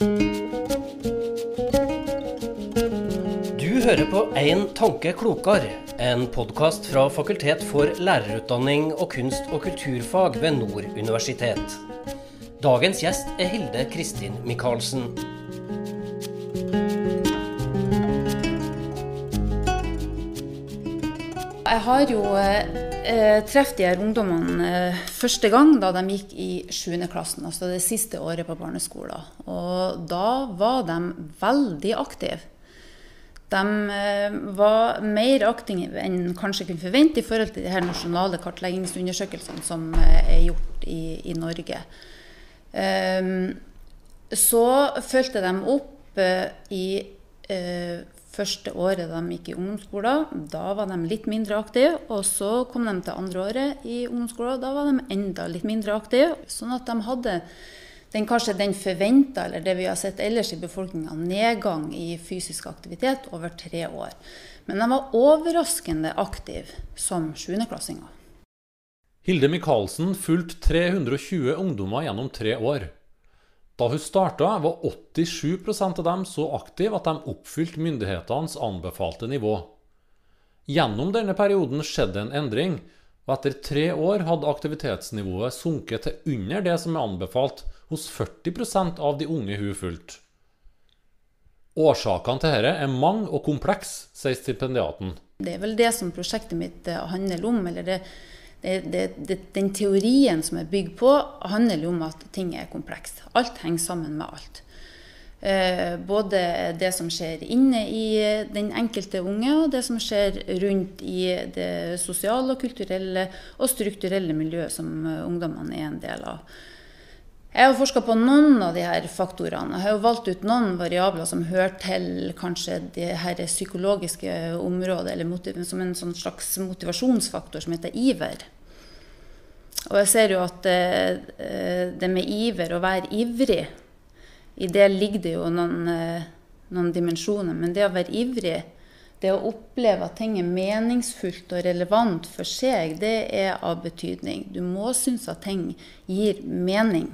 Du hører på Én tanke klokere, en podkast fra Fakultet for lærerutdanning og kunst- og kulturfag ved Nord universitet. Dagens gjest er Hilde Kristin Michaelsen. Jeg har jo eh, truffet de her ungdommene eh, første gang da de gikk i 7. klassen, altså det siste året på barneskolen. Og da var de veldig aktive. De eh, var mer aktive enn kanskje kunne forvente i forhold til de her nasjonale kartleggingsundersøkelsene som eh, er gjort i, i Norge. Så fulgte de opp i første året de gikk i ungdomsskolen. Da var de litt mindre aktive. Og så kom de til andre året i ungdomsskolen, da var de enda litt mindre aktive. Sånn at de hadde den, kanskje den forventa, eller det vi har sett ellers i befolkninga, nedgang i fysisk aktivitet over tre år. Men de var overraskende aktive som sjuendeklassinger. Hilde Michaelsen fulgte 320 ungdommer gjennom tre år. Da hun starta, var 87% av dem så aktive at de oppfylte myndighetenes anbefalte nivå. Gjennom denne perioden skjedde en endring, og etter tre år hadde aktivitetsnivået sunket til under det som er anbefalt hos 40% av de unge hun fulgte. Årsakene til dette er mange og komplekse, sier stipendiaten. Det er vel det som prosjektet mitt handler om. eller det det, det, det, den teorien som er bygd på, handler om at ting er komplekst. Alt henger sammen med alt. Eh, både det som skjer inne i den enkelte unge, og det som skjer rundt i det sosiale, kulturelle og strukturelle miljøet som eh, ungdommene er en del av. Jeg har forska på noen av de her faktorene. Jeg har jo valgt ut noen variabler som hører til kanskje det her psykologiske området, eller som en sånn slags motivasjonsfaktor som heter iver. Og jeg ser jo at eh, det med iver, å være ivrig, i det ligger det jo noen, eh, noen dimensjoner. Men det å være ivrig, det å oppleve at ting er meningsfullt og relevant for seg, det er av betydning. Du må synes at ting gir mening.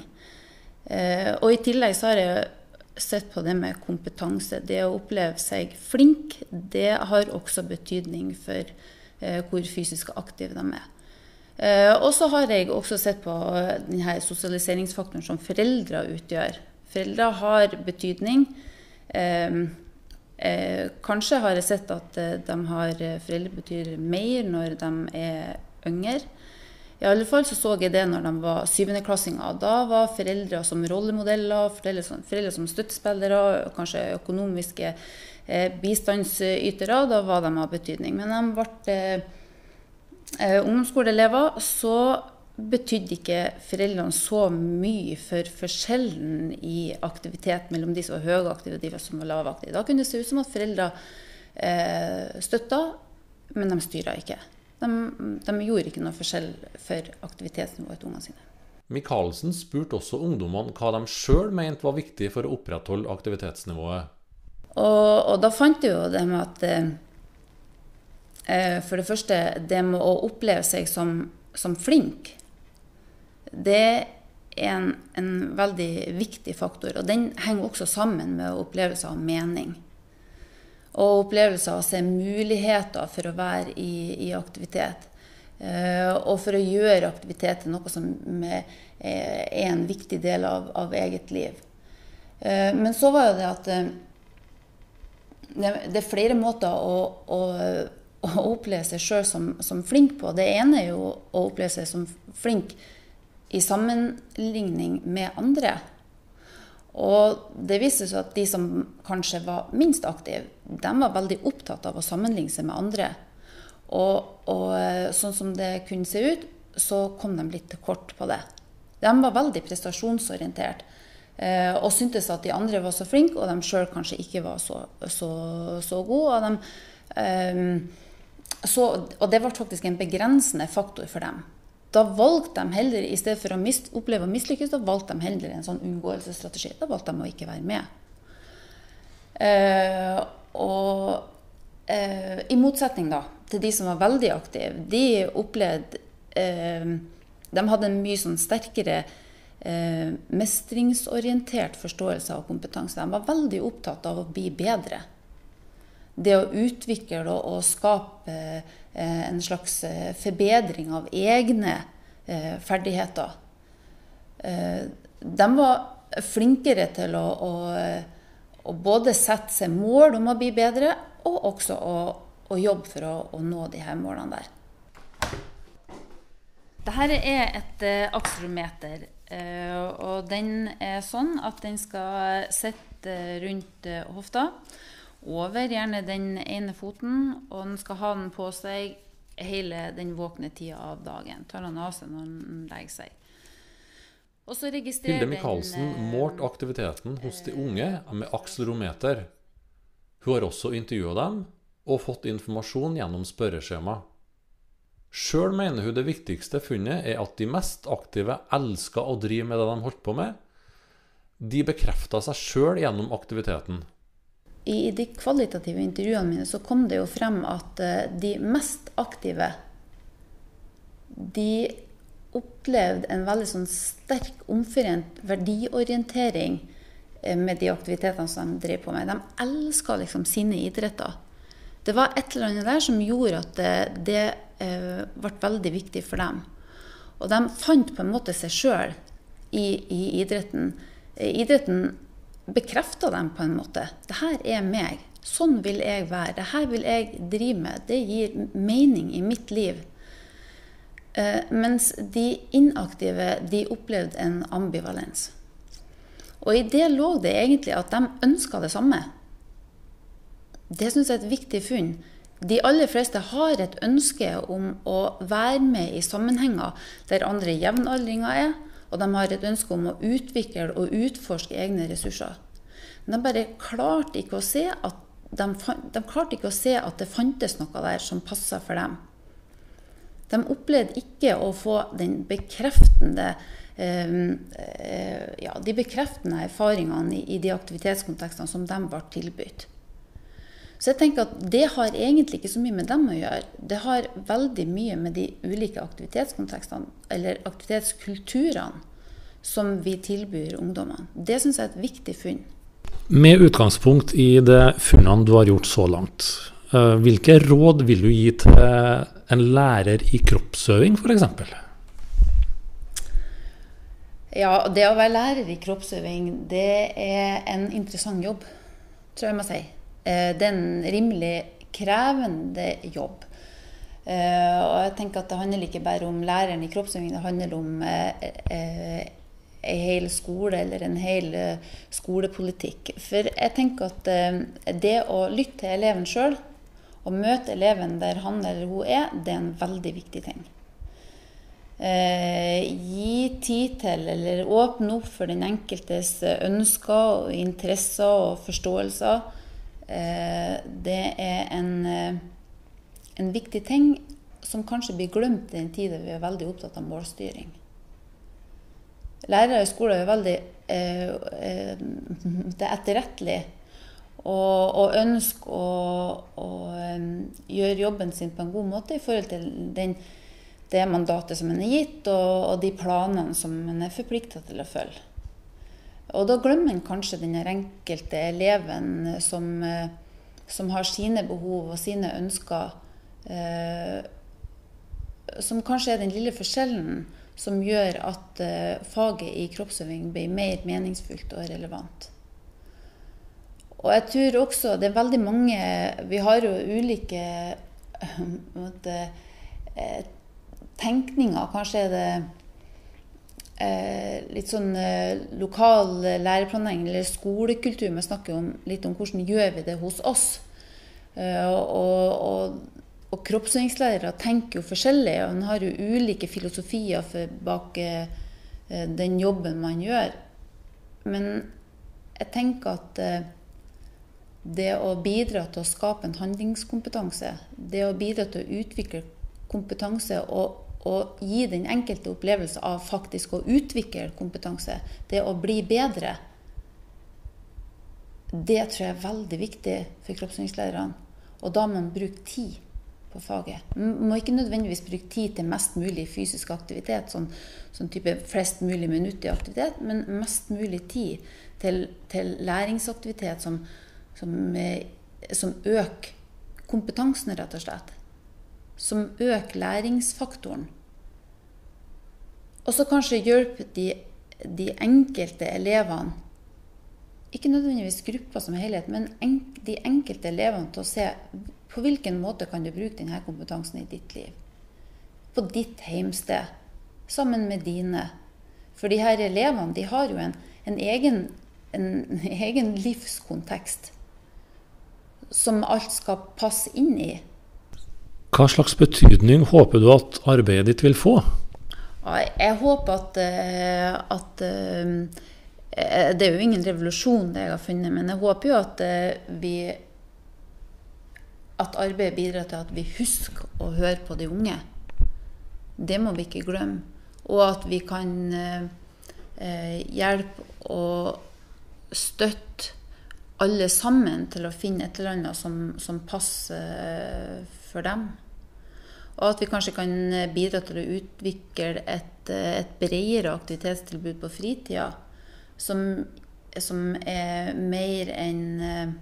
Eh, og i tillegg så har jeg sett på det med kompetanse. Det å oppleve seg flink, det har også betydning for eh, hvor fysisk aktive de er. Eh, og så har jeg også sett på denne sosialiseringsfaktoren som foreldre utgjør. Foreldre har betydning. kanskje har jeg sett at de har, foreldre betyr mer når de er yngre. I alle fall så, så jeg det når de var syvendeklassinger. Da var foreldre som rollemodeller, foreldre som, foreldre som støttespillere, kanskje økonomiske eh, bistandsytere. Da var de av betydning. Men de ble eh, ungdomsskoleelever, så betydde ikke foreldrene så mye for forskjellen i aktivitet mellom de som var høyaktive og de som var lavaktive. Da kunne det se ut som at foreldre eh, støtta, men de styra ikke. De, de, gjorde ikke noe forskjell for aktivitetsnivået til ungene sine. Michaelsen spurte også ungdommene hva de sjøl mente var viktig for å opprettholde aktivitetsnivået. Og, og da fant jeg jo det med at eh, For det første, det med å oppleve seg som, som flink, det er en, en, veldig viktig faktor. Og den henger også sammen med opplevelser av mening og opplevelser av å se muligheter for å være i, i aktivitet. Uh, og for å gjøre aktivitet til noe som er, er en viktig del av, av eget liv. Uh, men så var jo det at uh, det, det, er flere måter å, å, å oppleve seg sjøl som, som, flink på. Det ene er jo å oppleve seg som flink i sammenligning med andre. Og det viste seg at de som kanskje var minst aktive, de var veldig opptatt av å sammenligne seg med andre. Og, og, eh, sånn som det kunne se ut, så kom de litt til kort på det. De var veldig prestasjonsorientert eh, og syntes at de andre var så flinke, og de sjøl kanskje ikke var så, så, så gode. Og, de, eh, så, og det ble faktisk en begrensende faktor for dem. Da valgte de heller, i stedet for å mist, oppleve å mislykkes, da valgte de heller en sånn unngåelsesstrategi. Da valgte de å ikke være med. Uh, og uh, i motsetning da, til de som var veldig aktive, de opplevde uh, De hadde en mye sånn sterkere mestringsorientert forståelse av kompetanse. De var veldig opptatt av å bli bedre. Det å utvikle og, skape eh, en slags eh, forbedring av egne eh, ferdigheter. De var flinkere til å, å, å, både sette seg mål om å bli bedre, og også å, å jobbe for å, nå de her målene der. Dette er et akselerometer. Uh, og den er sånn at den skal sitte rundt hofta. Over gjerne den ene foten. Og den skal ha den på seg hele den våkne tida av dagen. Tar den av seg når den legger seg. Og så registrerer Hilde Michaelsen målte aktiviteten hos de unge med akselerometer. Hun har også intervjua dem og fått informasjon gjennom spørreskjema. Sjøl mener hun det viktigste funnet er at de mest aktive elska å drive med det de holdt på med. De bekrefta seg sjøl gjennom aktiviteten. I de kvalitative intervjuene mine så kom det jo frem at eh, de mest aktive de opplevde en veldig sånn sterk omforent verdiorientering eh, med de aktivitetene som de drev på med. De elska liksom sine idretter. Det var et eller annet der som gjorde at det, det eh, ble veldig viktig for dem. Og de fant på en måte seg sjøl i, i, idretten. Eh, idretten bekrefta dem på en måte. Det her er meg. Sånn vil jeg være. Det her vil jeg drive med. Det gir mening i mitt liv. Eh, mens de inaktive de opplevde en ambivalens. Og i det lå det egentlig at de ønska det samme. Det syns jeg er et viktig funn. De aller fleste har et ønske om å være med i sammenhenger der andre jevnaldringer er, og de har et ønske om å utvikle og utforske egne ressurser. Men de bare klarte ikke å se at, de, de klarte ikke å se at det fantes noe der som passa for dem. De opplevde ikke å få den bekreftende eh, eh, ja, de bekreftende erfaringene i, de aktivitetskontekstene som de ble tilbudt. Så jeg tenker at det har egentlig ikke så mye med dem å gjøre. Det har veldig mye med de ulike aktivitetskontekstene, eller aktivitetskulturene, som vi tilbyr ungdommene. Det syns jeg er et viktig funn. Med utgangspunkt i de funnene du har gjort så langt, eh, hvilke råd vil du gi til en lærer i kroppsøving f.eks.? Ja, det å være lærer i kroppsøving, det er en interessant jobb, tror jeg må si. Eh, det er en rimelig krevende jobb. Eh, og jeg tenker at det handler ikke bare om læreren i kroppsøving, det handler om en hel skole eller en hel skolepolitikk. For jeg tenker at det å lytte til eleven sjøl og møte eleven der han eller hun er, det er en veldig viktig ting. Eh, gi tid til, eller åpne opp for den enkeltes ønsker, og interesser og forståelser. Eh, det er en, eh, en, viktig ting som kanskje blir glemt i en tid der vi er veldig opptatt av målstyring. Lærere i skolen er veldig eh, eh det er etterrettelig og, og ønsker å, å gjøre jobben sin på en god måte i forhold til den, det mandatet som en er gitt, og, og de planene som en er forplikta til å følge. Og da glemmer en kanskje den enkelte eleven som, eh, som, har sine behov og sine ønsker. Eh, som kanskje er den lille forskjellen som gjør at eh, faget i kroppsøving blir mer meningsfullt og relevant. Og jeg tror også det er veldig mange Vi har jo ulike måte, eh, tenkninger. Kanskje er det eh, litt sånn eh, lokal læreplanlegging eller skolekultur. Vi snakker om, litt om hvordan gjør vi det hos oss. Eh, og, og, og kroppsøvingslærere tenker jo forskjellig, og en har jo ulike filosofier for, bak eh, den jobben man gjør. Men jeg tenker at eh, det å bidra til å skape en handlingskompetanse, det å bidra til å utvikle kompetanse og å gi den enkelte opplevelse av faktisk å utvikle kompetanse, det å bli bedre, det tror jeg er veldig viktig for kroppsøvingslærerne. Og da må man bruke tid på faget. Man må ikke nødvendigvis bruke tid til mest mulig fysisk aktivitet, sånn, sånn type flest mulig minutter i aktivitet, men mest mulig tid til, til læringsaktivitet som, som, eh, som øker kompetansen, rett og slett. Som øker læringsfaktoren. Og så kanskje hjelpe de, de enkelte elevene ikke nødvendigvis gruppa som helhet, men de enkelte elevene til å se på hvilken måte kan du bruke denne kompetansen i ditt liv. På ditt heimsted, sammen med dine. For de her elevene de har jo en, en, egen, en egen livskontekst som alt skal passe inn i. Hva slags betydning håper du at arbeidet ditt vil få? Jeg håper at, eh, at eh, det er jo ingen revolusjon, det jeg har funnet, men jeg håper jo at eh, vi At arbeidet bidrar til at vi husker å høre på de unge. Det må vi ikke glemme. Og at vi kan hjelpe og støtte alle sammen til å finne et eller annet som, som passer for dem. Og at vi kanskje kan bidra til å utvikle et, et bredere aktivitetstilbud på fritida som, som er mer enn eh,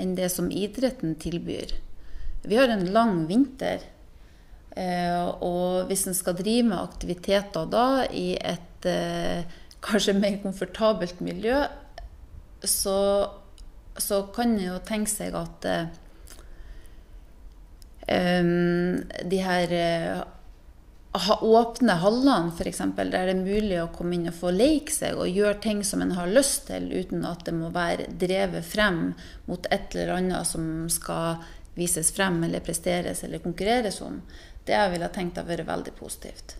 enn det som idretten tilbyr. Vi har en lang vinter. Eh, og hvis en skal drive med aktiviteter da i et eh, kanskje mer komfortabelt miljø, så, så kan en jo tenke seg at de her ha åpne hallene, f.eks., der det er mulig å komme inn og få leke seg og gjøre ting som en har lyst til, uten at det må være drevet frem mot et eller annet som skal vises frem eller presteres eller konkurreres om, det jeg ville tenkt har vært veldig positivt.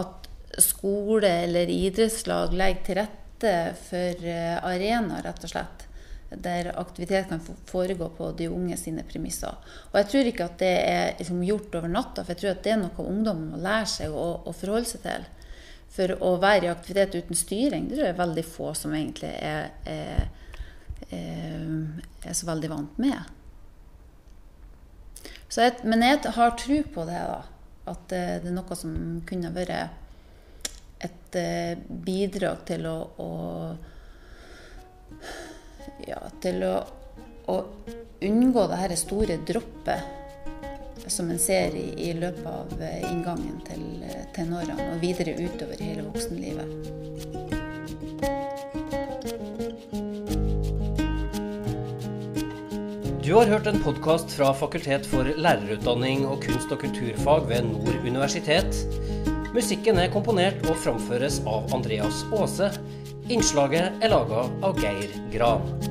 At skole eller idrettslag legger til rette for arenaer, arena, rett og slett der aktivitet kan foregå på de unge sine premisser. Og Jeg tror ikke at det er liksom gjort over natta, for jeg tror at det er noe ungdommen må lære seg å, å, forholde seg til. For å være i aktivitet uten styring, det er veldig få som egentlig er, er, er så veldig vant med. Jeg, men jeg har tro på det, da. At det er noe som kunne vært et eh, bidrag til å, å ja, til å, å unngå det her store droppet som en ser i, i løpet av eh, inngangen til eh, tenårene og videre utover hele voksenlivet. Du har hørt en podkast fra Fakultet for lærerutdanning og kunst- og kulturfag ved Nord universitet. Musikken er komponert og framføres av Andreas Aase. Innslaget er laga av Geir Gran.